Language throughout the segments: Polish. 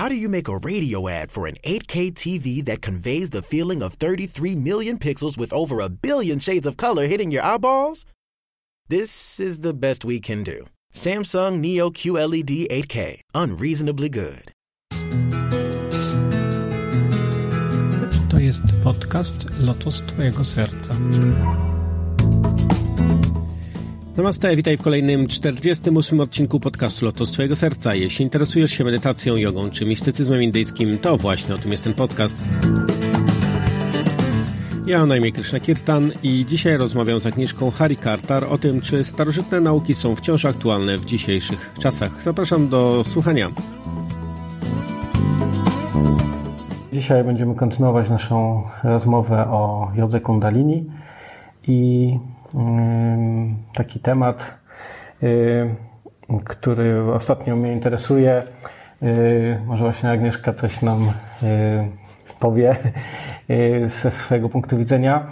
How do you make a radio ad for an 8K TV that conveys the feeling of 33 million pixels with over a billion shades of color hitting your eyeballs? This is the best we can do. Samsung Neo QLED 8K, unreasonably good. To jest podcast Lotos Twojego Serca. Namaste, witaj w kolejnym 48 odcinku podcastu Lotos Twojego Serca. Jeśli interesujesz się medytacją, jogą czy mistycyzmem indyjskim, to właśnie o tym jest ten podcast. Ja na imię Krishna Kirtan i dzisiaj rozmawiam z Agnieszką Hari Kartar o tym, czy starożytne nauki są wciąż aktualne w dzisiejszych czasach. Zapraszam do słuchania. Dzisiaj będziemy kontynuować naszą rozmowę o jodze kundalini i taki temat, który ostatnio mnie interesuje. Może właśnie Agnieszka coś nam powie ze swojego punktu widzenia.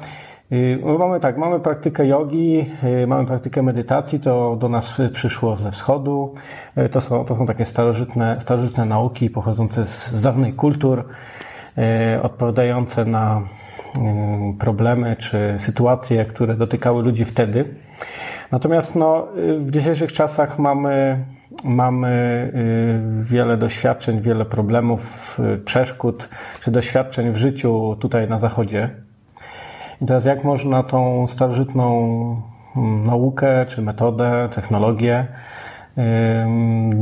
Mamy tak, mamy praktykę jogi, mamy praktykę medytacji, to do nas przyszło ze wschodu. To są, to są takie starożytne, starożytne nauki pochodzące z, z dawnych kultur, odpowiadające na problemy czy sytuacje, które dotykały ludzi wtedy. Natomiast no, w dzisiejszych czasach mamy, mamy wiele doświadczeń, wiele problemów, przeszkód czy doświadczeń w życiu tutaj na Zachodzie. I teraz jak można tą starożytną naukę czy metodę, technologię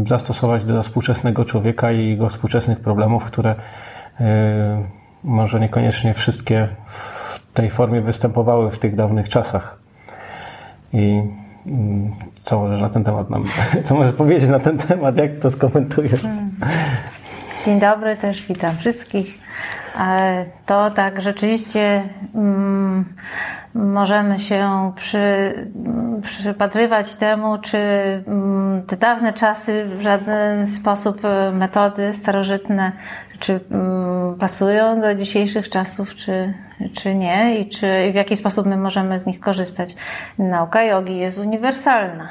zastosować do współczesnego człowieka i jego współczesnych problemów, które może niekoniecznie wszystkie w tej formie występowały w tych dawnych czasach. I mm, co możesz na ten temat nam, co możesz powiedzieć na ten temat, jak to skomentujesz? Hmm. Dzień dobry, też witam wszystkich. E, to tak rzeczywiście mm, możemy się przy, przypatrywać temu, czy mm, te dawne czasy w żaden sposób e, metody starożytne czy mm, pasują do dzisiejszych czasów, czy, czy nie i czy w jaki sposób my możemy z nich korzystać. Nauka jogi jest uniwersalna.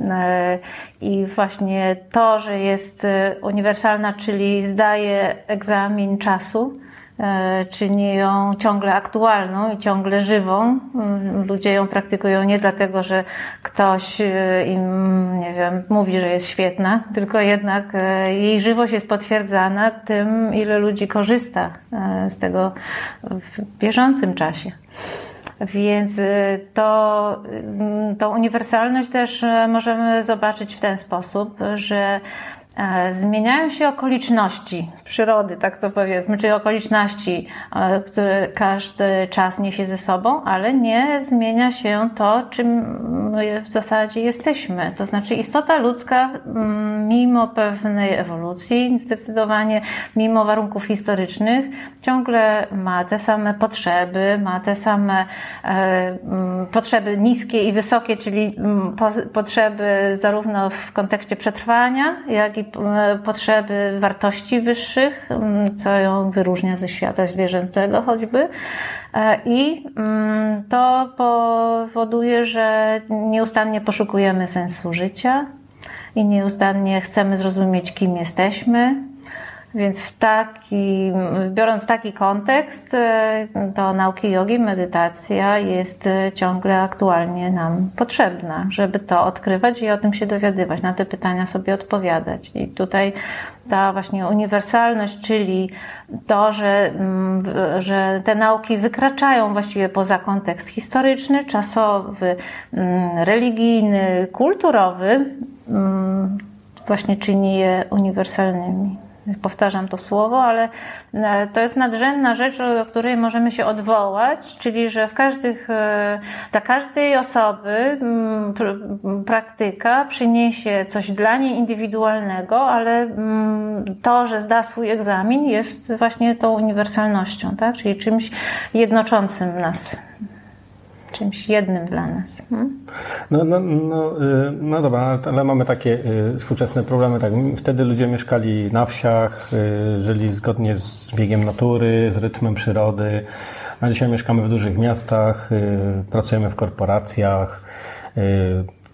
E, I właśnie to, że jest e, uniwersalna, czyli zdaje egzamin czasu, czyni ją ciągle aktualną i ciągle żywą. Mm, ludzie ją praktykują nie dlatego, że ktoś e, im, nie wiem, mówi, że jest świetna, tylko jednak e, jej żywość jest potwierdzana tym, ile ludzi korzysta z tego w bieżącym czasie. Więc to, tą uniwersalność też możemy zobaczyć w ten sposób, że E, zmieniają się okoliczności przyrody, tak to powiedzmy, czyli okoliczności, e, które każdy czas niesie ze sobą, ale nie zmienia się to, czym w zasadzie jesteśmy. To znaczy istota ludzka, mimo pewnej ewolucji, zdecydowanie mimo warunków historycznych, ciągle ma te same potrzeby, ma te same e, potrzeby niskie i wysokie, czyli potrzeby zarówno w kontekście przetrwania, jak i potrzeby wartości wyższych, co ją wyróżnia ze świata zwierzęcego choćby. E, I to powoduje, że nieustannie poszukujemy sensu życia i nieustannie chcemy zrozumieć, kim jesteśmy, więc w taki, biorąc taki kontekst, e, to nauki jogi, medytacja jest e, ciągle aktualnie nam potrzebna, żeby to odkrywać i o tym się dowiadywać, na te pytania sobie odpowiadać. I tutaj ta właśnie uniwersalność, czyli to, że, mm, że te nauki wykraczają właściwie poza kontekst historyczny, czasowy, mm, religijny, kulturowy, mm, właśnie czyni je uniwersalnymi powtarzam to słowo, ale e, to jest nadrzędna rzecz, do której możemy się odwołać, czyli że w każdych, e, dla każdej osoby mm, praktyka przyniesie coś dla niej indywidualnego, ale mm, to, że zda swój egzamin jest właśnie tą uniwersalnością, tak? czyli czymś jednoczącym nas czymś jednym dla nas. Hmm? No, no, no, y, no dobra, ale mamy takie y, współczesne problemy. Tak, wtedy ludzie mieszkali na wsiach, y, żyli zgodnie z biegiem natury, z rytmem przyrody. A dzisiaj mieszkamy w dużych miastach, pracujemy w korporacjach.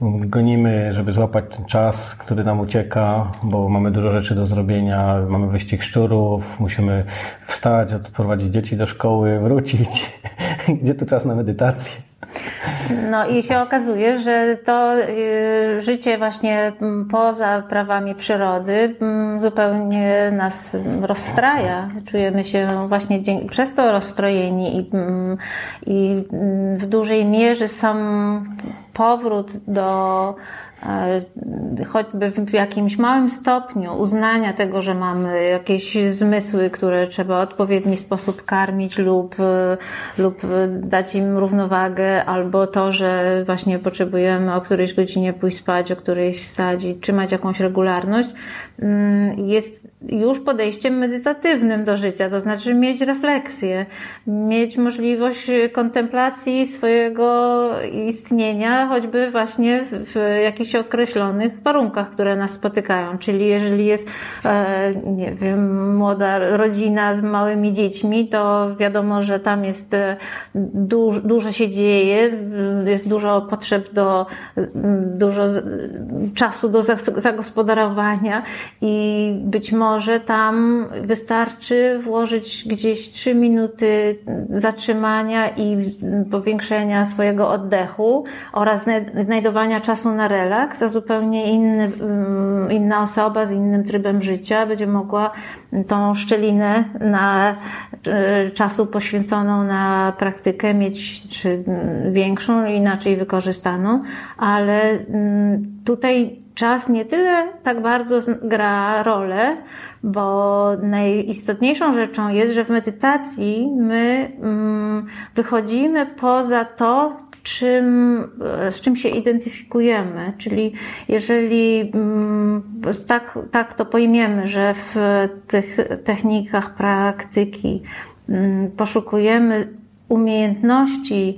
gonimy, żeby złapać ten czas, który nam ucieka, bo mamy dużo rzeczy do zrobienia, mamy wyścig szczurów, musimy wstać, odprowadzić dzieci do szkoły, wrócić. Gdzie tu czas na medytację? No i się okazuje, że to y, życie właśnie poza prawami przyrody zupełnie nas rozstraja. Czujemy się właśnie przez to rozstrojeni i, i w dużej mierze sam powrót do choćby w jakimś małym stopniu uznania tego, że mamy jakieś zmysły, które trzeba w odpowiedni sposób karmić lub, e, lub dać im równowagę, albo to, że właśnie potrzebujemy o którejś godzinie pójść spać, o którejś wstać i trzymać jakąś regularność, mm, jest już podejściem medytatywnym do życia, to znaczy mieć refleksję, mieć możliwość kontemplacji swojego istnienia, choćby właśnie w jakichś określonych warunkach, które nas spotykają. Czyli jeżeli jest, e, nie wiem, młoda rodzina z małymi dziećmi, to wiadomo, że tam jest e, dużo, dużo się dzieje, jest dużo potrzeb do, dużo czasu do zagospodarowania i być może tam wystarczy włożyć gdzieś trzy minuty zatrzymania i powiększenia swojego oddechu oraz znajdowania czasu na relaks, a zupełnie inny, mm, inna osoba z innym trybem życia będzie mogła tą szczelinę na e, czasu poświęconą na praktykę mieć czy większą, inaczej wykorzystaną, ale mm, tutaj czas nie tyle tak bardzo gra rolę, bo najistotniejszą rzeczą jest, że w medytacji my mm, wychodzimy poza to, czym, e, z czym się identyfikujemy. Czyli jeżeli mm, tak, tak to pojmiemy, że w tych technikach praktyki mm, poszukujemy umiejętności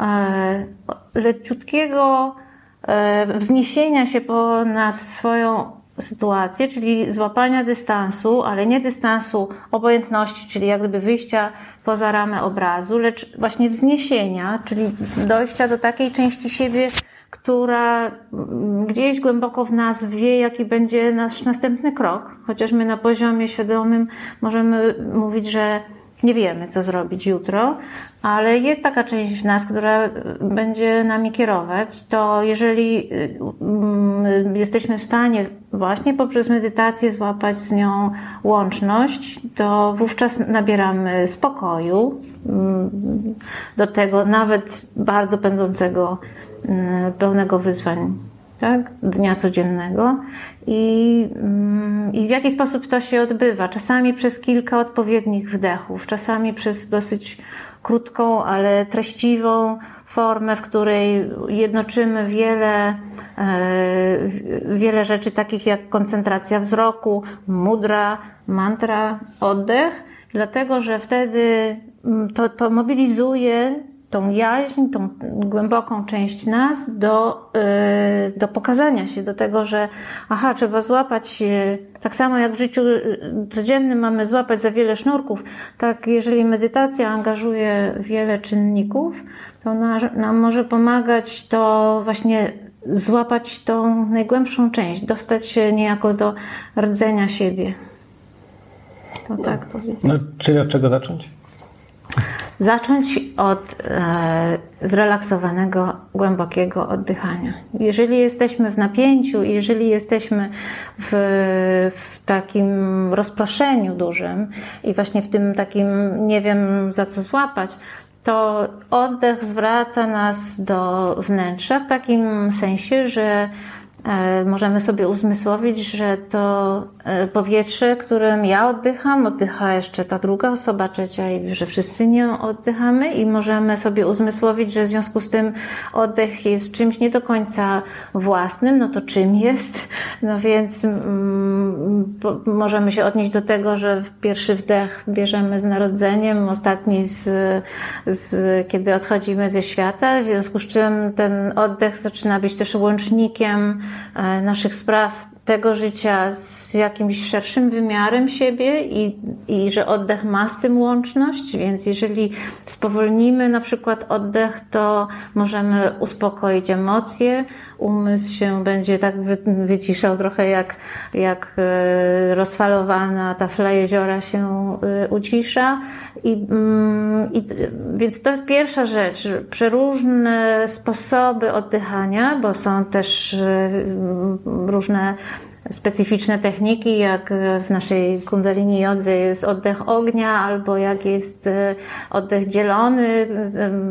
e, leciutkiego e, wzniesienia się ponad swoją sytuację, czyli złapania dystansu, ale nie dystansu obojętności, czyli jak gdyby wyjścia poza ramę obrazu, lecz właśnie wzniesienia, czyli dojścia do takiej części siebie, która gdzieś głęboko w nas wie, jaki będzie nasz następny krok, chociaż my na poziomie świadomym możemy mówić, że nie wiemy, co zrobić jutro, ale jest taka część w nas, która będzie nami kierować, to jeżeli mm, jesteśmy w stanie właśnie poprzez medytację złapać z nią łączność, to wówczas nabieramy spokoju mm, do tego nawet bardzo pędzącego, mm, pełnego wyzwań tak? dnia codziennego i, mm, i w jaki sposób to się odbywa. Czasami przez kilka odpowiednich wdechów, czasami przez dosyć krótką, ale treściwą formę, w której jednoczymy wiele, e, wiele rzeczy takich jak koncentracja wzroku, mudra, mantra, oddech, dlatego że wtedy mm, to, to mobilizuje tą jaźń, tą głęboką część nas do, y, do pokazania się, do tego, że aha, trzeba złapać, tak samo jak w życiu y, codziennym mamy złapać za wiele sznurków, tak jeżeli medytacja angażuje wiele czynników, to nam może pomagać to właśnie złapać tą najgłębszą część, dostać się niejako do rdzenia siebie. To tak to No, czyli od czego zacząć? Zacząć od e, zrelaksowanego, głębokiego oddychania. Jeżeli jesteśmy w napięciu, jeżeli jesteśmy w, w takim rozproszeniu dużym i właśnie w tym takim nie wiem za co złapać, to oddech zwraca nas do wnętrza w takim sensie, że możemy sobie uzmysłowić, że to e, powietrze, którym ja oddycham, oddycha jeszcze ta druga osoba, trzecia i że wszyscy nie oddychamy i możemy sobie uzmysłowić, że w związku z tym oddech jest czymś nie do końca własnym, no to czym jest? No więc mm, możemy się odnieść do tego, że pierwszy wdech bierzemy z narodzeniem, ostatni z, z kiedy odchodzimy ze świata, w związku z czym ten oddech zaczyna być też łącznikiem E, naszych spraw tego życia z jakimś szerszym wymiarem siebie i, i że oddech ma z tym łączność, więc jeżeli spowolnimy na przykład oddech, to możemy uspokoić emocje, umysł się będzie tak wyciszał trochę jak, jak e, rozfalowana tafla jeziora się e, ucisza. I, mm, i, więc to jest pierwsza rzecz. Przeróżne sposoby oddychania, bo są też e, różne specyficzne techniki, jak w naszej kundalini jodze jest oddech ognia, albo jak jest e, oddech dzielony.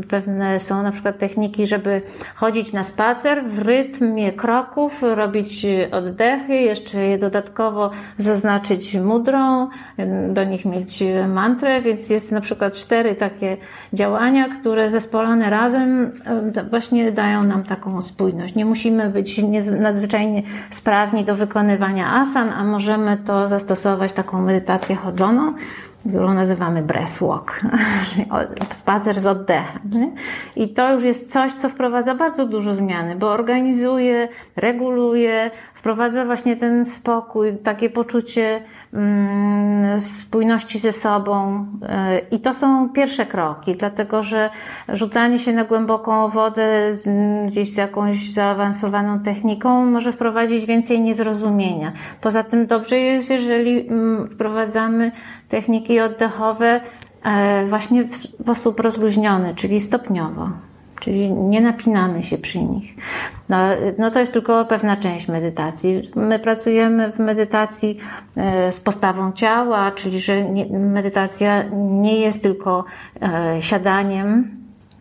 Pewne są na przykład techniki, żeby chodzić na spacer w rytmie kroków, robić oddechy, jeszcze je dodatkowo zaznaczyć mudrą, do nich mieć mantrę, więc jest na przykład cztery takie działania, które zespolone razem właśnie dają nam taką spójność. Nie musimy być nadzwyczajnie sprawni do wykonywania asan, a możemy to zastosować taką medytację chodzoną, którą nazywamy breathwalk, spacer z oddechem. Nie? I to już jest coś, co wprowadza bardzo dużo zmiany, bo organizuje, reguluje, wprowadza właśnie ten spokój, takie poczucie mm, spójności ze sobą. E, I to są pierwsze kroki, dlatego że rzucanie się na głęboką wodę gdzieś z jakąś zaawansowaną techniką może wprowadzić więcej niezrozumienia. Poza tym dobrze jest, jeżeli mm, wprowadzamy techniki oddechowe e, właśnie w sposób rozluźniony, czyli stopniowo. Czyli nie napinamy się przy nich. No, no, to jest tylko pewna część medytacji. My pracujemy w medytacji e, z postawą ciała, czyli że medytacja nie jest tylko e, siadaniem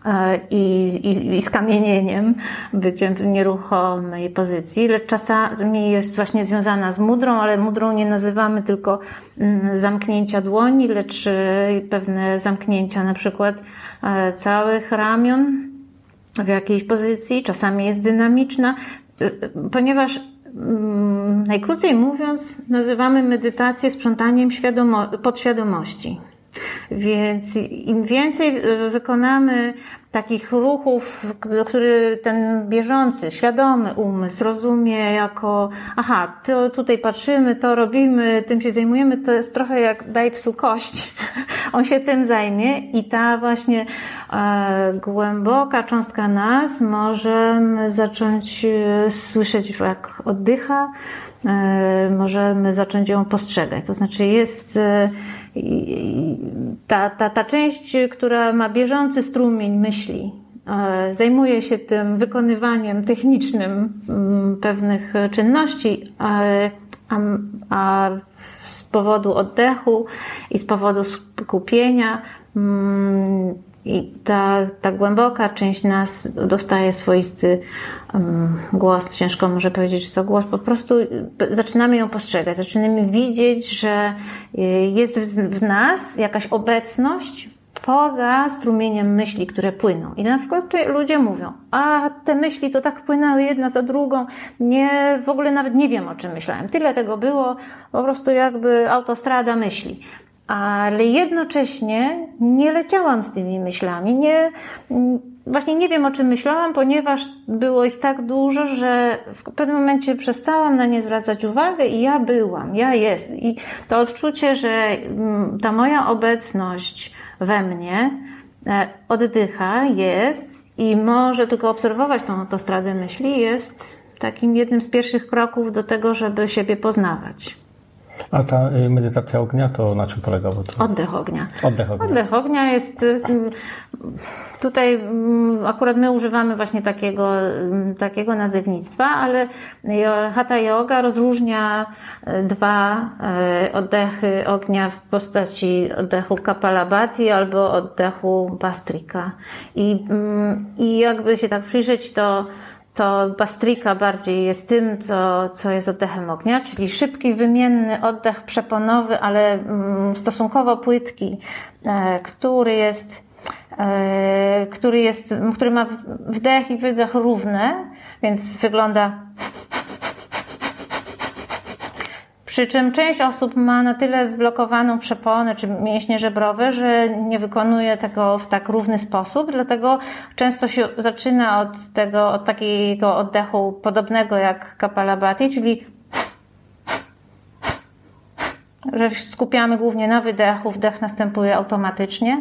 e, i, i, i skamienieniem, byciem w nieruchomej pozycji, lecz czasami jest właśnie związana z mudrą, ale mudrą nie nazywamy tylko mm, zamknięcia dłoni, lecz pewne zamknięcia na przykład całych ramion, w jakiejś pozycji, czasami jest dynamiczna, ponieważ mm, najkrócej mówiąc, nazywamy medytację sprzątaniem świadomo- podświadomości. Więc im więcej wykonamy takich ruchów, który ten bieżący, świadomy umysł rozumie jako, aha, to tutaj patrzymy, to robimy, tym się zajmujemy, to jest trochę jak daj psu kość. On się tym zajmie i ta właśnie głęboka cząstka nas możemy zacząć e, słyszeć, jak oddycha, e, możemy zacząć ją postrzegać. To znaczy jest e, ta, ta, ta część, która ma bieżący strumień myśli, zajmuje się tym wykonywaniem technicznym mm, pewnych czynności, a, a z powodu oddechu i z powodu skupienia mm, i ta, ta głęboka część nas dostaje swoisty um, głos. Ciężko może powiedzieć, że to głos. Po prostu zaczynamy ją postrzegać. Zaczynamy widzieć, że y, jest w nas jakaś obecność poza strumieniem myśli, które płyną. I na przykład ludzie mówią, a te myśli to tak płynęły jedna za drugą, nie, w ogóle nawet nie wiem o czym myślałem. Tyle tego było, po prostu jakby autostrada myśli ale jednocześnie nie leciałam z tymi myślami. Nie, właśnie nie wiem o czym myślałam, ponieważ było ich tak dużo, że w pewnym momencie przestałam na nie zwracać uwagę i ja byłam, ja jest. I to odczucie, że mm, ta moja obecność we mnie e, oddycha, jest i może tylko obserwować tą autostradę myśli, jest takim jednym z pierwszych kroków do tego, żeby siebie poznawać. A ta y, medytacja ognia to na czym polega? To... Oddech ognia. Oddech ognia. Oddech ognia jest. Y, tutaj mm, akurat my używamy właśnie takiego, mm, takiego nazewnictwa, ale Hatha Yoga rozróżnia y, dwa oddechy ognia w postaci oddechu Kapalabhati albo oddechu Bastrika. I, mm, I jakby się tak przyjrzeć, to to bastrika bardziej jest tym, co, co jest oddechem ognia, czyli szybki, wymienny oddech przeponowy, ale mm, stosunkowo płytki, e, który jest, e, który jest, który ma wdech i wydech równe, więc wygląda Przy czym część osób ma na tyle zblokowaną przeponę czy mięśnie żebrowe, że nie wykonuje tego w tak równy sposób, dlatego często się zaczyna od tego, od takiego oddechu podobnego jak Kapalabhati, czyli że skupiamy głównie na wydechu, wdech następuje automatycznie.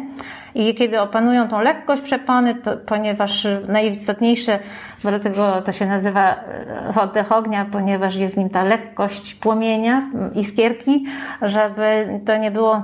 I kiedy opanują tą lekkość przepony, to, ponieważ najistotniejsze, dlatego to się nazywa e, oddech ognia, ponieważ jest w nim ta lekkość płomienia, iskierki, żeby to nie było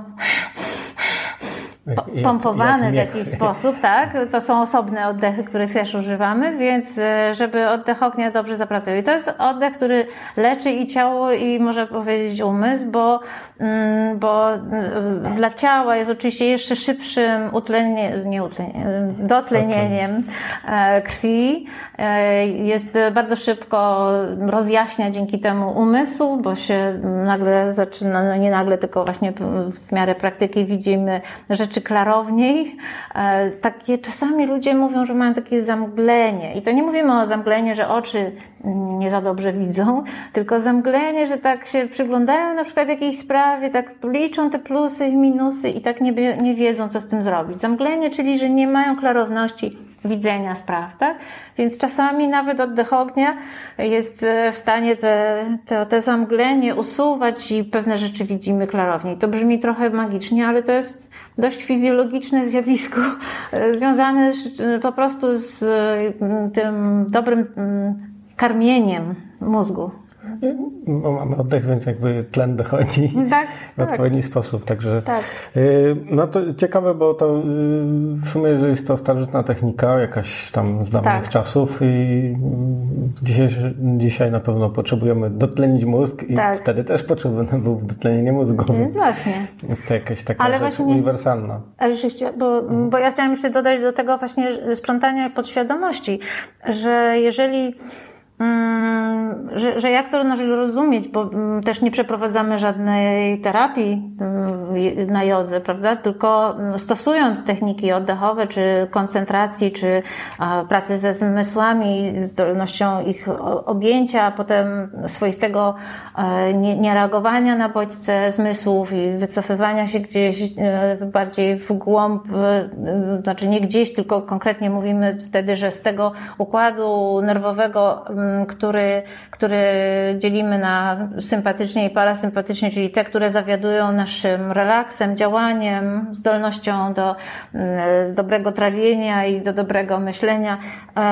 pompowany w jakiś sposób, tak? To są osobne oddechy, których też używamy, więc e, żeby oddech ognia dobrze zapracował. I to jest oddech, który leczy i ciało, i może powiedzieć umysł, bo, mm, bo mm, dla ciała jest oczywiście jeszcze szybszym utlenie, nie utlenie, dotlenieniem e, krwi. E, jest bardzo szybko rozjaśnia dzięki temu umysł, bo się nagle zaczyna, no nie nagle, tylko właśnie w miarę praktyki widzimy rzeczy rzeczy klarowniej. E, takie czasami ludzie mówią, że mają takie zamglenie. I to nie mówimy o zamglenie, że oczy nie za dobrze widzą, tylko zamglenie, że tak się przyglądają na przykład jakiejś sprawie, tak liczą te plusy i minusy i tak nie, nie wiedzą, co z tym zrobić. Zamglenie, czyli że nie mają klarowności widzenia spraw, tak? Więc czasami nawet oddech ognia jest e, w stanie te, te, te zamglenie usuwać i pewne rzeczy widzimy klarowniej. To brzmi trochę magicznie, ale to jest dość fizjologiczne zjawisko e, związane po prostu z e, tym dobrym karmieniem mózgu. No, mamy oddech, więc jakby tlen dochodzi tak, w tak. odpowiedni sposób. Także tak. Y, no to ciekawe, bo to y, w sumie jest to starożytna technika, jakaś tam z dawnych tak. czasów i dzisiaj, dzisiaj na pewno potrzebujemy dotlenić mózg i tak. wtedy też potrzebne było dotlenienie mózgu. Więc właśnie. Jest to jakaś taka Ale rzecz właśnie, uniwersalna. Ale rzeczywiście, bo, mhm. bo ja chciałam jeszcze dodać do tego właśnie sprzątania podświadomości, że jeżeli że, że jak to należy rozumieć, bo mm, też nie przeprowadzamy żadnej terapii mm, na jodze, prawda? Tylko stosując techniki oddechowe, czy koncentracji, czy pracy ze zmysłami, zdolnością ich objęcia, a potem swoistego e, niereagowania na bodźce zmysłów i wycofywania się gdzieś e, bardziej w głąb, e, znaczy nie gdzieś, tylko konkretnie mówimy wtedy, że z tego układu nerwowego który, który dzielimy na sympatycznie i parasympatycznie, czyli te, które zawiadują naszym relaksem, działaniem, zdolnością do mm, dobrego trawienia i do dobrego myślenia.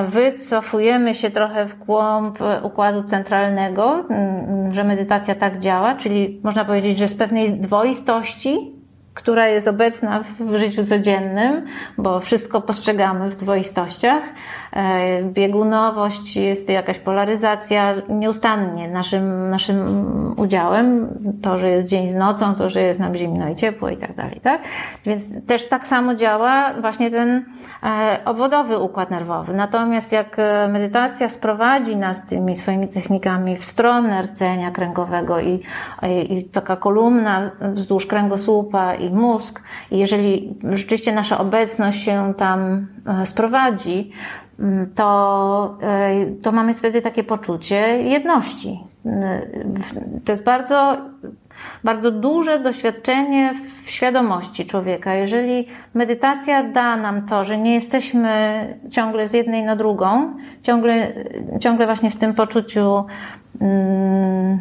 Wycofujemy się trochę w głąb układu centralnego, mm, że medytacja tak działa, czyli można powiedzieć, że z pewnej dwoistości która jest obecna w życiu codziennym, bo wszystko postrzegamy w dwoistościach. E, biegunowość jest jakaś polaryzacja nieustannie naszym, naszym udziałem. To, że jest dzień z nocą, to, że jest nam zimno i ciepło i tak dalej, tak? Więc też tak samo działa właśnie ten e, obwodowy układ nerwowy. Natomiast jak e, medytacja sprowadzi nas tymi swoimi technikami w stronę rdzenia kręgowego i, i, i taka kolumna wzdłuż kręgosłupa i mózg. I jeżeli rzeczywiście nasza obecność się tam sprowadzi, to, e, to mamy wtedy takie poczucie jedności. E, to jest bardzo, bardzo duże doświadczenie w świadomości człowieka. Jeżeli medytacja da nam to, że nie jesteśmy ciągle z jednej na drugą, ciągle, ciągle właśnie w tym poczuciu, mm,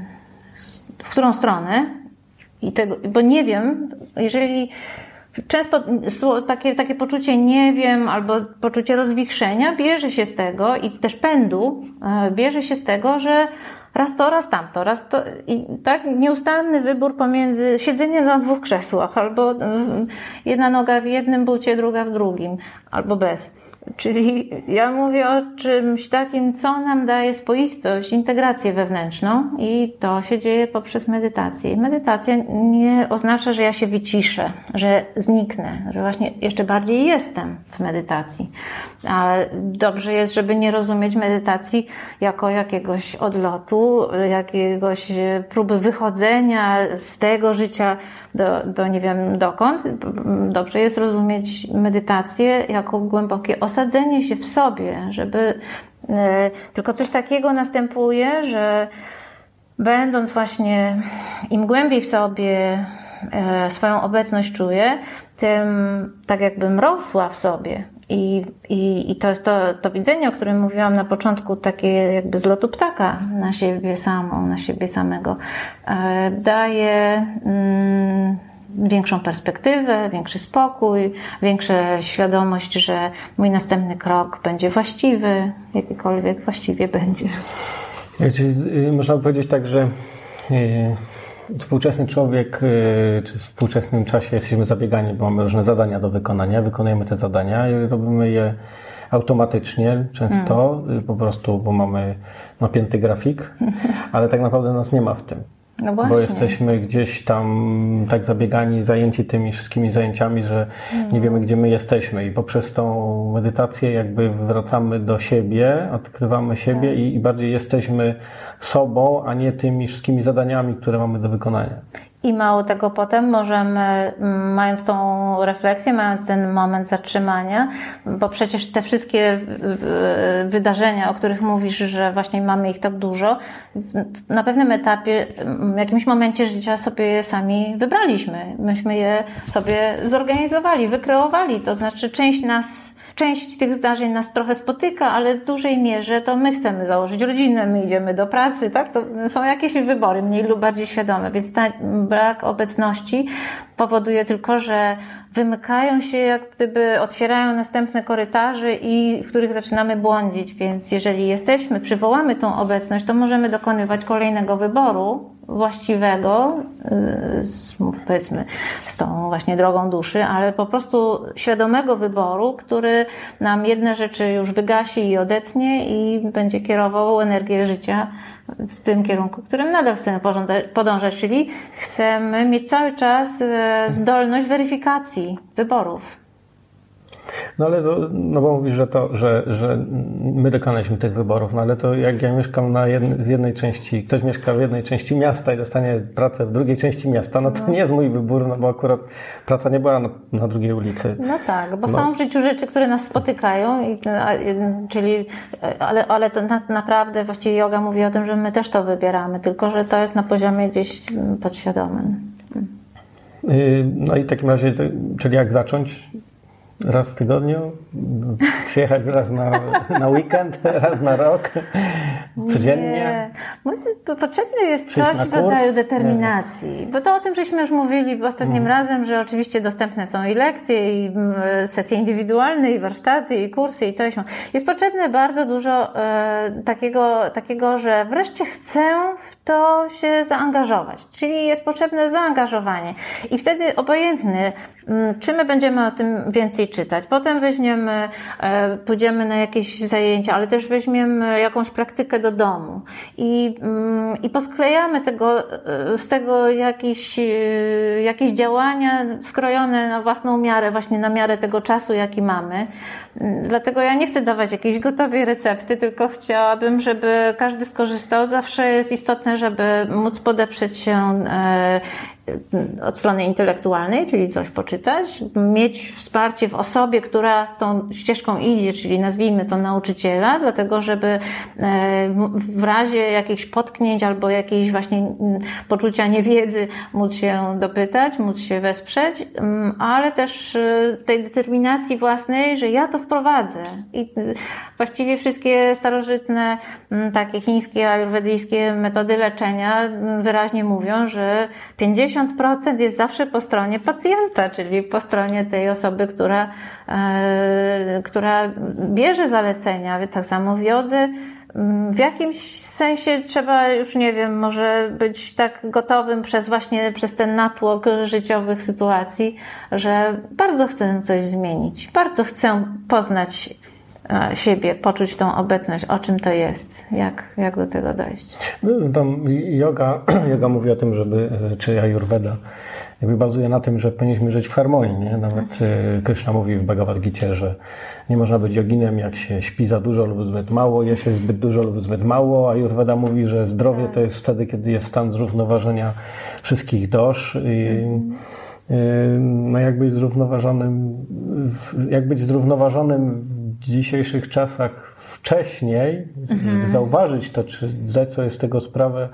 w którą stronę, i tego, bo nie wiem, jeżeli często takie, takie poczucie nie wiem albo poczucie rozwichrzenia bierze się z tego i też pędu e, bierze się z tego, że raz to, raz tamto, raz to i tak nieustanny wybór pomiędzy siedzeniem na dwóch krzesłach albo e, jedna noga w jednym bucie, druga w drugim albo bez. Czyli ja mówię o czymś takim, co nam daje spoistość, integrację wewnętrzną i to się dzieje poprzez medytację. Medytacja nie oznacza, że ja się wyciszę, że zniknę, że właśnie jeszcze bardziej jestem w medytacji. Ale dobrze jest, żeby nie rozumieć medytacji jako jakiegoś odlotu, jakiegoś próby wychodzenia z tego życia, do, do nie wiem dokąd. Dobrze jest rozumieć medytację jako głębokie osadzenie się w sobie, żeby e, tylko coś takiego następuje, że będąc właśnie im głębiej w sobie e, swoją obecność czuję, tym tak jakbym rosła w sobie I, i, i to jest to, to widzenie, o którym mówiłam na początku, takie jakby z lotu ptaka na siebie samą, na siebie samego, e, daje mm, większą perspektywę, większy spokój, większą świadomość, że mój następny krok będzie właściwy, jakikolwiek właściwie będzie. Czyli y, można powiedzieć tak, że y, współczesny człowiek, y, czy w współczesnym czasie jesteśmy zabiegani, bo mamy różne zadania do wykonania, wykonujemy te zadania i robimy je automatycznie, często hmm. po prostu, bo mamy napięty grafik, ale tak naprawdę nas nie ma w tym. No bo jesteśmy gdzieś tam tak zabiegani, zajęci tymi wszystkimi zajęciami, że hmm. nie wiemy, gdzie my jesteśmy. I poprzez tą medytację jakby wracamy do siebie, odkrywamy siebie tak. i, i bardziej jesteśmy sobą, a nie tymi wszystkimi zadaniami, które mamy do wykonania. I mało tego potem możemy, mając tą refleksję, mając ten moment zatrzymania, bo przecież te wszystkie wydarzenia, o których mówisz, że właśnie mamy ich tak dużo, na pewnym etapie, w jakimś momencie życia sobie je sami wybraliśmy. Myśmy je sobie zorganizowali, wykreowali. To znaczy część nas część tych zdarzeń nas trochę spotyka, ale w dużej mierze to my chcemy założyć rodzinę, my idziemy do pracy, tak? To są jakieś wybory, mniej lub bardziej świadome, więc ten brak obecności powoduje tylko, że wymykają się, jak gdyby otwierają następne korytarze i w których zaczynamy błądzić. Więc jeżeli jesteśmy, przywołamy tą obecność, to możemy dokonywać kolejnego wyboru właściwego, y, z, powiedzmy, z tą właśnie drogą duszy, ale po prostu świadomego wyboru, który nam jedne rzeczy już wygasi i odetnie i będzie kierował energię życia w tym kierunku, którym nadal chcemy podążać, czyli chcemy mieć cały czas e, zdolność weryfikacji wyborów. No ale no bo mówisz, że to, że, że my dokonaliśmy tych wyborów, no ale to jak ja mieszkam na jednej, jednej części, ktoś mieszka w jednej części miasta i dostanie pracę w drugiej części miasta, no to no. nie jest mój wybór, no bo akurat praca nie była na, na drugiej ulicy. No tak, bo no. są w życiu rzeczy, które nas spotykają, i, czyli, ale, ale to na, naprawdę właściwie yoga mówi o tym, że my też to wybieramy, tylko że to jest na poziomie gdzieś podświadomym. Y, no i w takim razie, czyli jak zacząć? Raz w tygodniu? Przyjechać raz na, na weekend, raz na rok? Codziennie? Nie. To potrzebne jest coś w rodzaju determinacji. Bo to o tym żeśmy już mówili ostatnim mm. razem, że oczywiście dostępne są i lekcje, i mm, sesje indywidualne, i warsztaty, i kursy, i to i się. Jest potrzebne bardzo dużo e, takiego, takiego, że wreszcie chcę w to się zaangażować. Czyli jest potrzebne zaangażowanie. I wtedy obojętny, czy my będziemy o tym więcej czytać. Potem weźmiemy, e, pójdziemy na jakieś zajęcia, ale też weźmiemy jakąś praktykę do domu i, mm, i posklejamy tego, e, z tego jakieś, e, jakieś działania skrojone na własną miarę, właśnie na miarę tego czasu, jaki mamy. Mm, dlatego ja nie chcę dawać jakiejś gotowej recepty, tylko chciałabym, żeby każdy skorzystał. Zawsze jest istotne, żeby móc podeprzeć się od strony intelektualnej, czyli coś poczytać, mieć wsparcie w osobie, która tą ścieżką idzie, czyli nazwijmy to nauczyciela, dlatego żeby e, w razie jakichś potknięć albo jakiejś właśnie mm, poczucia niewiedzy móc się dopytać, móc się wesprzeć, mm, ale też e, tej determinacji własnej, że ja to wprowadzę. I właściwie wszystkie starożytne, mm, takie chińskie, ajurwedyjskie metody leczenia wyraźnie mówią, że 50 50% jest zawsze po stronie pacjenta, czyli po stronie tej osoby, która, e, która bierze zalecenia. Tak samo w jodze w jakimś sensie trzeba już, nie wiem, może być tak gotowym przez właśnie, przez ten natłok życiowych sytuacji, że bardzo chcę coś zmienić, bardzo chcę poznać siebie, poczuć tą obecność, o czym to jest, jak, jak do tego dojść. No, tam yoga, yoga mówi o tym, żeby, e, czy Ayurveda, jakby bazuje na tym, że powinniśmy żyć w harmonii. Nie? Nawet e, Krishna mówi w Bhagavad Gita, że nie można być joginem, jak się śpi za dużo lub zbyt mało, je się zbyt dużo lub zbyt mało. Ayurveda mówi, że zdrowie to jest wtedy, kiedy jest stan zrównoważenia wszystkich dosz. I, no jak być zrównoważonym, jak być zrównoważonym dzisiejszych czasach wcześniej, mhm. zauważyć to, czy zdać sobie z tego sprawę,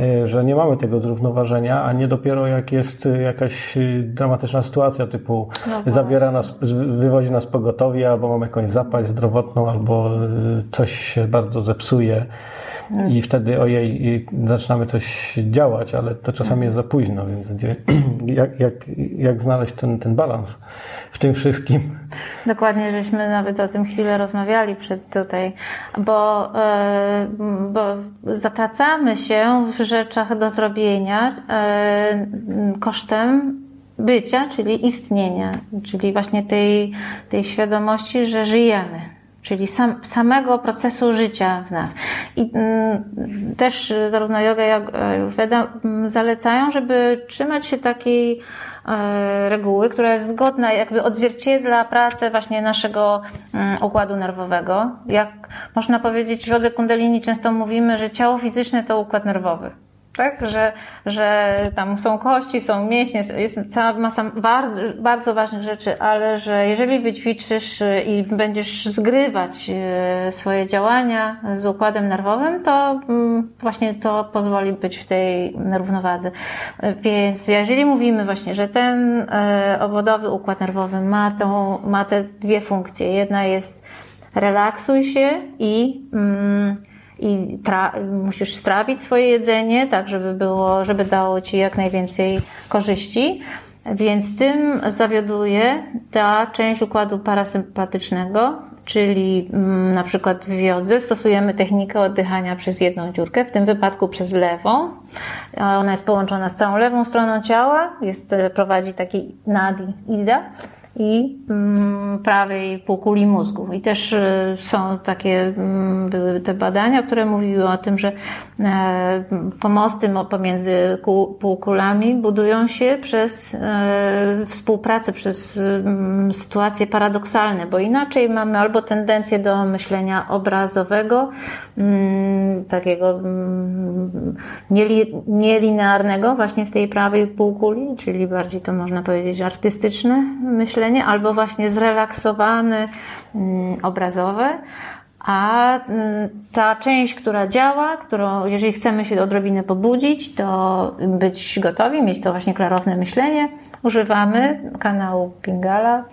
e, że nie mamy tego zrównoważenia, a nie dopiero jak jest jakaś dramatyczna sytuacja typu no zabiera nas, wywozi nas pogotowie, albo mamy jakąś zapaść zdrowotną, albo coś się bardzo zepsuje i wtedy ojej, zaczynamy coś działać, ale to czasami jest za późno, więc gdzie, jak, jak, jak znaleźć ten, ten balans w tym wszystkim? Dokładnie, żeśmy nawet o tym chwilę rozmawiali przed tutaj, bo, e, bo zatracamy się w rzeczach do zrobienia e, kosztem bycia, czyli istnienia, czyli właśnie tej, tej świadomości, że żyjemy czyli sam, samego procesu życia w nas. I mm, też zarówno yoga, jak Ayurveda mm, zalecają, żeby trzymać się takiej e, reguły, która jest zgodna, jakby odzwierciedla pracę właśnie naszego mm, układu nerwowego. Jak można powiedzieć, w jodze kundalini często mówimy, że ciało fizyczne to układ nerwowy tak? Że, że tam są kości, są mięśnie, jest cała masa bardzo, bardzo ważnych rzeczy, ale że jeżeli wyćwiczysz i będziesz zgrywać e, swoje działania z układem nerwowym, to mm, właśnie to pozwoli być w tej równowadze. Więc jeżeli mówimy właśnie, że ten e, obwodowy układ nerwowy ma, tą, ma te dwie funkcje. Jedna jest relaksuj się i mm, i musisz strawić swoje jedzenie, tak żeby było, żeby dało ci jak najwięcej korzyści. Więc tym zawioduje ta część układu parasympatycznego, czyli mm, na przykład w jodze stosujemy technikę oddychania przez jedną dziurkę, w tym wypadku przez lewą. Ona jest połączona z całą lewą stroną ciała, jest, prowadzi taki nadi ida i mm, prawej półkuli mózgu. I też e, są takie, mm, były te badania, które mówiły o tym, że e, pomosty pomiędzy półkulami budują się przez e, współpracę, przez mm, sytuacje paradoksalne, bo inaczej mamy albo tendencję do myślenia obrazowego, takiego nielinearnego właśnie w tej prawej półkuli, czyli bardziej to można powiedzieć artystyczne myślenie, myślenie, albo właśnie zrelaksowane, mm, obrazowe. A mm, ta część, która działa, którą, jeżeli chcemy się odrobinę pobudzić, to być gotowi, mieć to właśnie klarowne myślenie, używamy kanału Pingala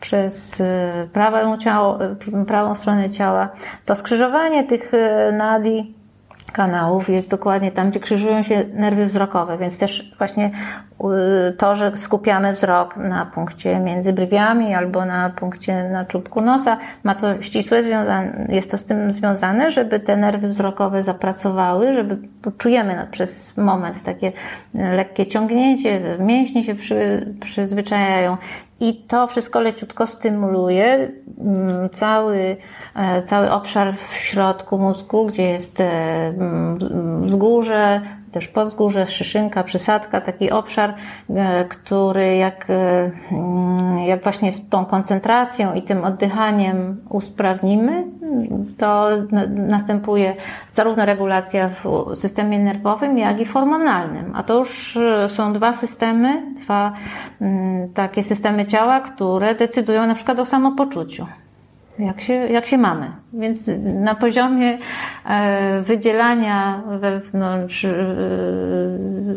przez y, prawą, ciało, y, prawą stronę ciała. To skrzyżowanie tych y, nadi kanałów jest dokładnie tam, gdzie krzyżują się nerwy wzrokowe, więc też właśnie y, to, że skupiamy wzrok na punkcie między brwiami albo na punkcie na czubku nosa, ma to ścisłe związane, jest to z tym związane, żeby te nerwy wzrokowe zapracowały, żeby czujemy przez moment takie lekkie ciągnięcie, mięśnie się przy, przyzwyczajają i to wszystko leciutko stymuluje mm, cały, e, cały obszar w środku mózgu, gdzie jest e, mm, wzgórze, też podzgórze, szyszynka, przysadka, taki obszar, e, który jak, mm, jak właśnie tą koncentracją i tym oddychaniem usprawnimy, to następuje zarówno regulacja w systemie nerwowym, jak i hormonalnym. A to już e, są dwa systemy, dwa mm, takie systemy ciała, które decydują na przykład o samopoczuciu jak się, jak się mamy. Więc na poziomie e, wydzielania wewnątrz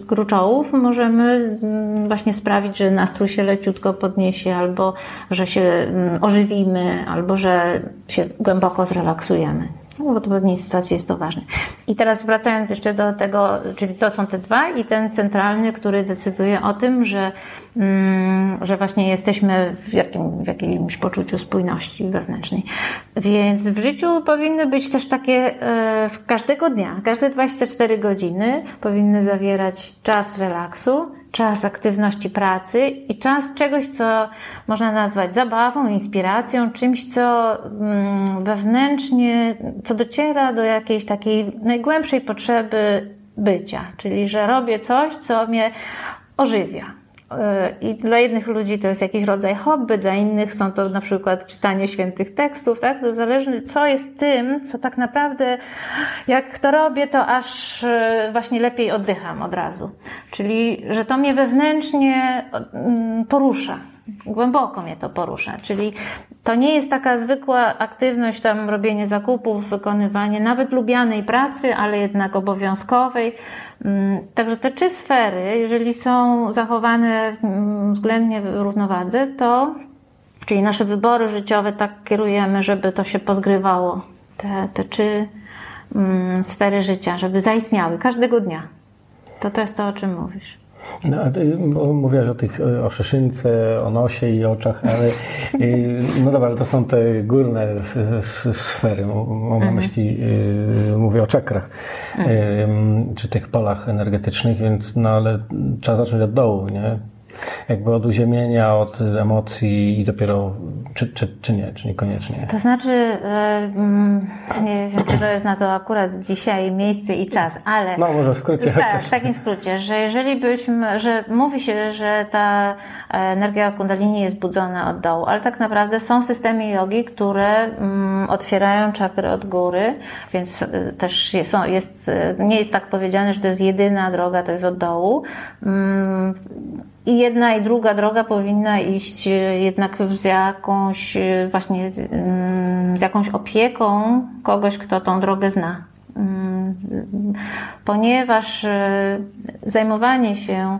gruczołów możemy mm, właśnie sprawić, że nastrój się leciutko podniesie, albo że się mm, ożywimy, albo że się głęboko zrelaksujemy. No, bo to w pewnej sytuacji jest to ważne. I teraz wracając jeszcze do tego, czyli to są te dwa i ten centralny, który decyduje o tym, że, mm, że właśnie jesteśmy w, jakim, w jakimś poczuciu spójności wewnętrznej. Więc w życiu powinny być też takie e, każdego dnia, każde 24 godziny powinny zawierać czas relaksu, czas aktywności pracy i czas czegoś, co można nazwać zabawą, inspiracją, czymś, co mm, wewnętrznie, co dociera do jakiejś takiej najgłębszej potrzeby bycia, czyli że robię coś, co mnie ożywia. I dla jednych ludzi to jest jakiś rodzaj hobby, dla innych są to na przykład czytanie świętych tekstów, tak? To zależy, co jest tym, co tak naprawdę, jak to robię, to aż e, właśnie lepiej oddycham od razu. Czyli, że to mnie wewnętrznie mm, porusza. Głęboko mnie to porusza. Czyli to nie jest taka zwykła aktywność, tam robienie zakupów, wykonywanie nawet lubianej pracy, ale jednak obowiązkowej. Mm, także te trzy sfery, jeżeli są zachowane mm, względnie w równowadze, to czyli nasze wybory życiowe tak kierujemy, żeby to się pozgrywało, te, te trzy mm, sfery życia, żeby zaistniały każdego dnia. To to jest to, o czym mówisz. No, mówiłaś o tych, o szyszynce, o nosie i oczach, ale no dobra, ale to są te górne sfery. Mam na mhm. myśli, mówię o czakrach, mhm. czy tych polach energetycznych, więc no ale trzeba zacząć od dołu, nie? Jakby od uziemienia, od emocji i dopiero, czy, czy, czy nie, czy niekoniecznie? To znaczy, e, mm, nie wiem, czy to jest na to akurat dzisiaj miejsce i czas, ale... No, może w skrócie. Tak, w takim skrócie, że jeżeli byśmy, że mówi się, że ta energia kundalini jest budzona od dołu, ale tak naprawdę są systemy jogi, które mm, otwierają czakry od góry, więc e, też jest, jest, e, nie jest tak powiedziane, że to jest jedyna droga, to jest od dołu. I jedna i druga droga powinna iść e, jednak z jakąś e, właśnie mm, z jakąś opieką kogoś, kto tą drogę zna. Mm, ponieważ e, zajmowanie się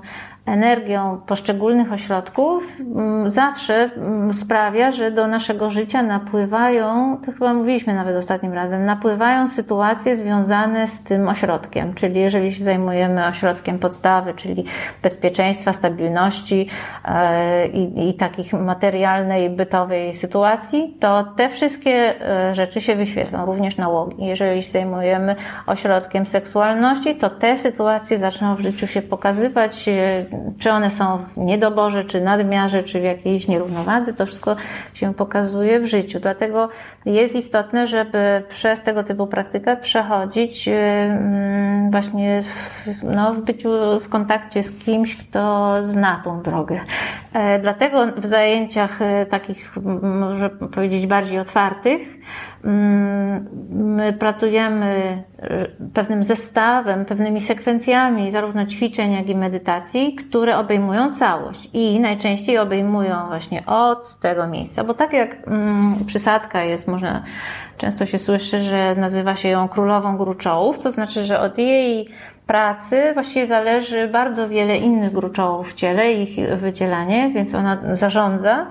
energią poszczególnych ośrodków mm, zawsze mm, sprawia, że do naszego życia napływają, to chyba mówiliśmy nawet ostatnim razem, napływają sytuacje związane z tym ośrodkiem. Czyli jeżeli się zajmujemy ośrodkiem podstawy, czyli bezpieczeństwa, stabilności e, i, i takich materialnej, bytowej sytuacji, to te wszystkie e, rzeczy się wyświetlą, również nałogi. Jeżeli się zajmujemy ośrodkiem seksualności, to te sytuacje zaczną w życiu się pokazywać e, czy one są w niedoborze, czy nadmiarze, czy w jakiejś nierównowadze, to wszystko się pokazuje w życiu. Dlatego jest istotne, żeby przez tego typu praktykę przechodzić y, mm, właśnie w, no, w byciu w kontakcie z kimś, kto zna tą drogę. E, dlatego w zajęciach e, takich, może powiedzieć, bardziej otwartych, my pracujemy e, pewnym zestawem, pewnymi sekwencjami zarówno ćwiczeń, jak i medytacji, które obejmują całość i najczęściej obejmują właśnie od tego miejsca, bo tak jak mm, przysadka jest, można, często się słyszy, że nazywa się ją królową gruczołów, to znaczy, że od jej pracy właściwie zależy bardzo wiele innych gruczołów w ciele, ich wydzielanie, więc ona zarządza.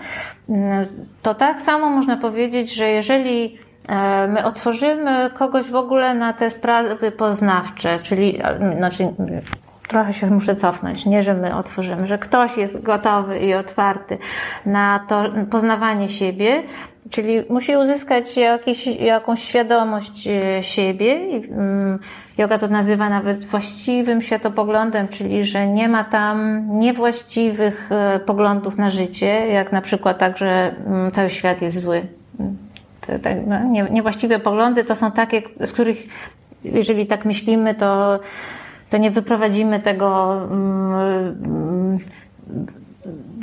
To tak samo można powiedzieć, że jeżeli e, my otworzymy kogoś w ogóle na te sprawy poznawcze, czyli znaczy, trochę się muszę cofnąć, nie, że my otworzymy, że ktoś jest gotowy i otwarty na to poznawanie siebie, czyli musi uzyskać jakiś, jakąś świadomość e, siebie. Mm, yoga to nazywa nawet właściwym światopoglądem, czyli że nie ma tam niewłaściwych e, poglądów na życie, jak na przykład tak, że mm, cały świat jest zły. Te, no, niewłaściwe poglądy to są takie, z których jeżeli tak myślimy, to to nie wyprowadzimy tego, mm,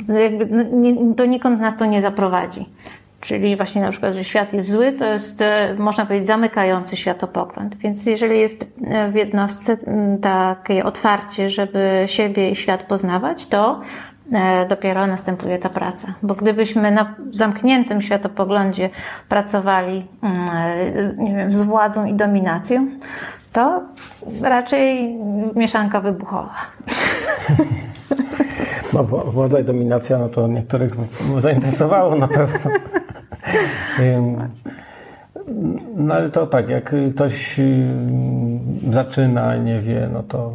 jakby, no, nie, donikąd nas to nie zaprowadzi. Czyli właśnie na przykład, że świat jest zły, to jest, e, można powiedzieć, zamykający światopogląd. Więc jeżeli jest w jednostce takie otwarcie, żeby siebie i świat poznawać, to e, dopiero następuje ta praca. Bo gdybyśmy na zamkniętym światopoglądzie pracowali nie wiem, z władzą i dominacją, to raczej mieszanka wybuchowa. No, władza i dominacja, no to niektórych zainteresowało na pewno. No ale to tak, jak ktoś zaczyna nie wie, no to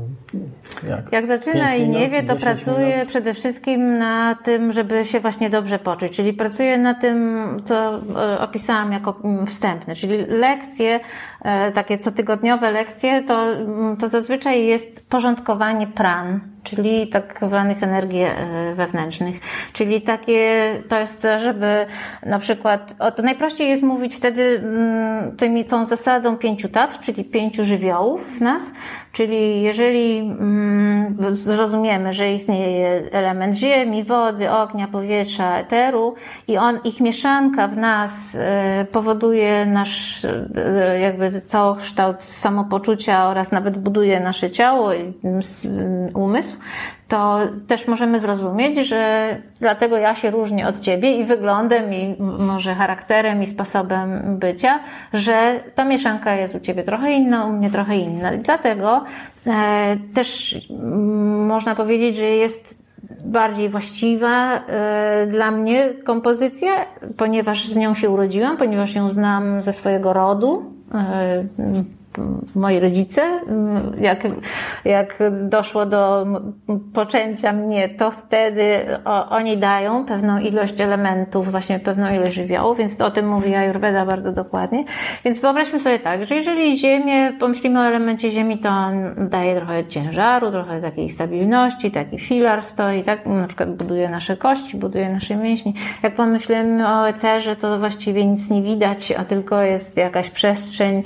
jak? Jak zaczyna i nie wie, to pracuje minut. przede wszystkim na tym, żeby się właśnie dobrze poczuć. Czyli pracuje na tym, co e, opisałam jako mm, wstępne. Czyli lekcje, e, takie cotygodniowe lekcje, to, mm, to zazwyczaj jest porządkowanie pran, czyli tak zwanych energii e, wewnętrznych. Czyli takie, to jest, żeby na przykład, o, to najprościej jest mówić wtedy mm, tymi, tą zasadą pięciu tatw, czyli pięciu żywiołów w nas, czyli jeżeli zrozumiemy, że istnieje element ziemi, wody, ognia, powietrza, eteru i on, ich mieszanka w nas e, powoduje nasz e, jakby całokształt samopoczucia oraz nawet buduje nasze ciało i umysł, umysł, to też możemy zrozumieć, że dlatego ja się różnię od ciebie i wyglądem, i może charakterem, i sposobem bycia, że ta mieszanka jest u ciebie trochę inna, u mnie trochę inna. I dlatego e, też można powiedzieć, że jest bardziej właściwa e, dla mnie kompozycja, ponieważ z nią się urodziłam, ponieważ ją znam ze swojego rodu. E, moi rodzice, jak, jak doszło do poczęcia mnie, to wtedy oni dają pewną ilość elementów, właśnie pewną ilość żywiołów, więc o tym mówi Ayurveda bardzo dokładnie. Więc wyobraźmy sobie tak, że jeżeli Ziemię, pomyślimy o elemencie Ziemi, to on daje trochę ciężaru, trochę takiej stabilności, taki filar stoi, tak, na przykład buduje nasze kości, buduje nasze mięśnie. Jak pomyślimy o eterze, to właściwie nic nie widać, a tylko jest jakaś przestrzeń,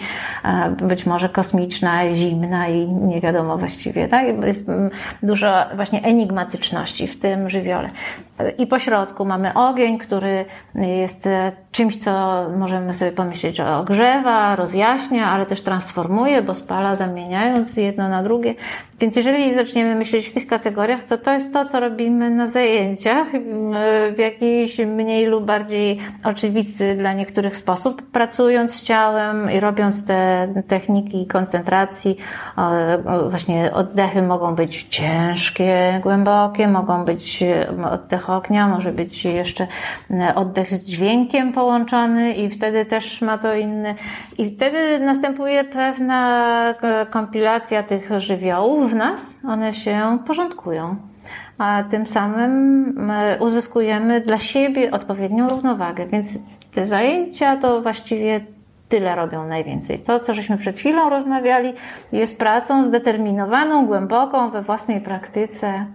być może kosmiczna, zimna i nie wiadomo właściwie. Tak? Jest dużo właśnie enigmatyczności w tym żywiole. I po środku mamy ogień, który jest czymś, co możemy sobie pomyśleć, że ogrzewa, rozjaśnia, ale też transformuje, bo spala, zamieniając jedno na drugie. Więc jeżeli zaczniemy myśleć w tych kategoriach, to to jest to, co robimy na zajęciach w jakiś mniej lub bardziej oczywisty dla niektórych sposób, pracując z ciałem i robiąc te techniki koncentracji. Właśnie oddechy mogą być ciężkie, głębokie, mogą być oddech ognia, może być jeszcze oddech z dźwiękiem połączony i wtedy też ma to inny. I wtedy następuje pewna kompilacja tych żywiołów, w nas, one się porządkują. A tym samym uzyskujemy dla siebie odpowiednią równowagę. Więc te zajęcia to właściwie tyle robią najwięcej. To, co żeśmy przed chwilą rozmawiali, jest pracą zdeterminowaną, głęboką we własnej praktyce.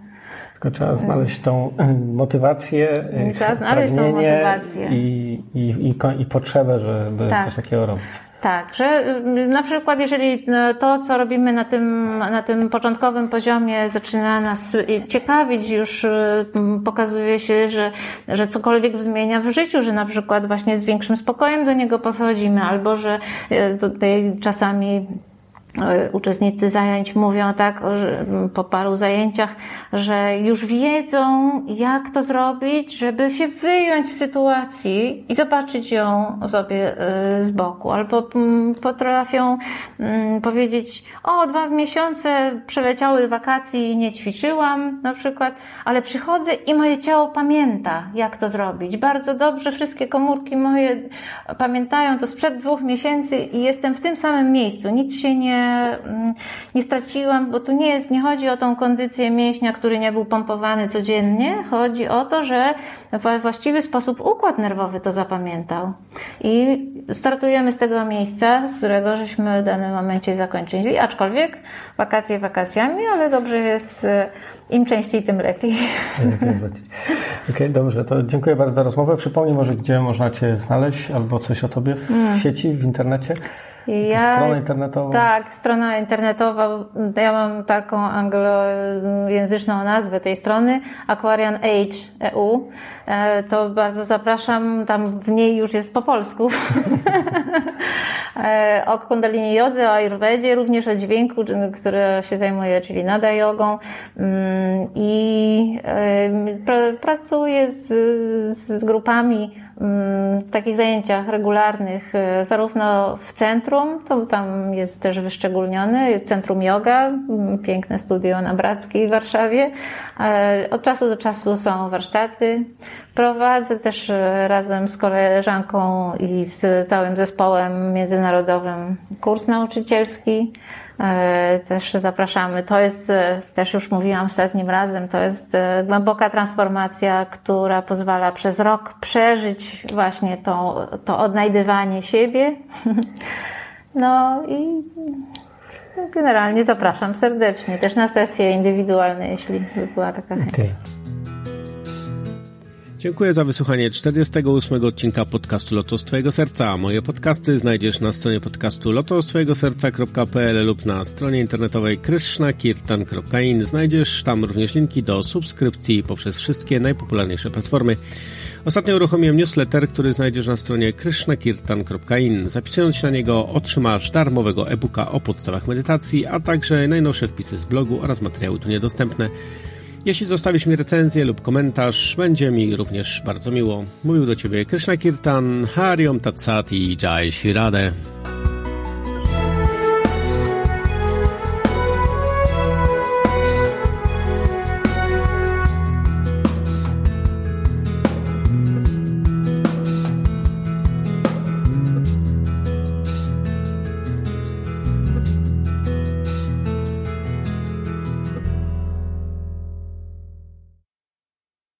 Tylko trzeba znaleźć tą motywację, trzeba znaleźć tą motywację. I, i, i, i potrzebę, żeby tak. coś takiego robić. Tak, że y, na przykład jeżeli y, to, co robimy na tym, na tym początkowym poziomie zaczyna nas ciekawić, już y, pokazuje się, że, że cokolwiek zmienia w życiu, że na przykład właśnie z większym spokojem do niego podchodzimy, albo że tutaj czasami E, uczestnicy zajęć mówią tak po paru zajęciach, że już wiedzą, jak to zrobić, żeby się wyjąć z sytuacji i zobaczyć ją sobie e, z boku. Albo potrafią powiedzieć, o, dwa miesiące przeleciały wakacji i nie ćwiczyłam na przykład, ale przychodzę i moje ciało pamięta, jak to zrobić. Bardzo dobrze wszystkie komórki moje pamiętają to sprzed dwóch miesięcy i jestem w tym samym miejscu. Nic się nie Mm, nie straciłam, bo tu nie jest, nie chodzi o tą kondycję mięśnia, który nie był pompowany codziennie. Chodzi o to, że w właściwy sposób układ nerwowy to zapamiętał. I startujemy z tego miejsca, z którego żeśmy w danym momencie zakończyli, aczkolwiek wakacje wakacjami, ale dobrze jest e, im częściej, tym lepiej. Okej, okay, dobrze, to dziękuję bardzo za rozmowę. Przypomnij może, gdzie można Cię znaleźć albo coś o Tobie w mm. sieci, w internecie. Ja, strona internetowa? Tak, strona internetowa. Ja mam taką anglojęzyczną nazwę tej strony, Aquarian Age EU. E, to bardzo zapraszam, tam w niej już jest po polsku. E, o kundalini jodze, o ayurvedzie, również o dźwięku, który się zajmuje, czyli nada jogą. Mm, I e, pracuję z, z grupami w takich zajęciach regularnych, e, zarówno w centrum, to tam jest też wyszczególniony, Centrum Yoga, piękne studio na Brackiej w Warszawie. E, od czasu do czasu są warsztaty. Prowadzę też e, razem z koleżanką i z całym zespołem międzynarodowym kurs nauczycielski. E, też zapraszamy. To jest, e, też już mówiłam ostatnim razem, to jest e, głęboka transformacja, która pozwala przez rok przeżyć właśnie to, to odnajdywanie siebie. No i generalnie zapraszam serdecznie, też na sesje indywidualne, jeśli by była taka chęć. Okay. Dziękuję za wysłuchanie 48 odcinka podcastu Lotos Twojego Serca. Moje podcasty znajdziesz na stronie podcastu lotostwojegoserca.pl lub na stronie internetowej krishnakirtan.in. Znajdziesz tam również linki do subskrypcji poprzez wszystkie najpopularniejsze platformy. Ostatnio uruchomiłem newsletter, który znajdziesz na stronie krishnakirtan.in. Zapisując się na niego otrzymasz darmowego e-booka o podstawach medytacji, a także najnowsze wpisy z blogu oraz materiały tu niedostępne. Jeśli zostawisz mi recenzję lub komentarz, będzie mi również bardzo miło. Mówił do Ciebie Krishna Kirtan, Hariom Tatsat i Jai Shirade.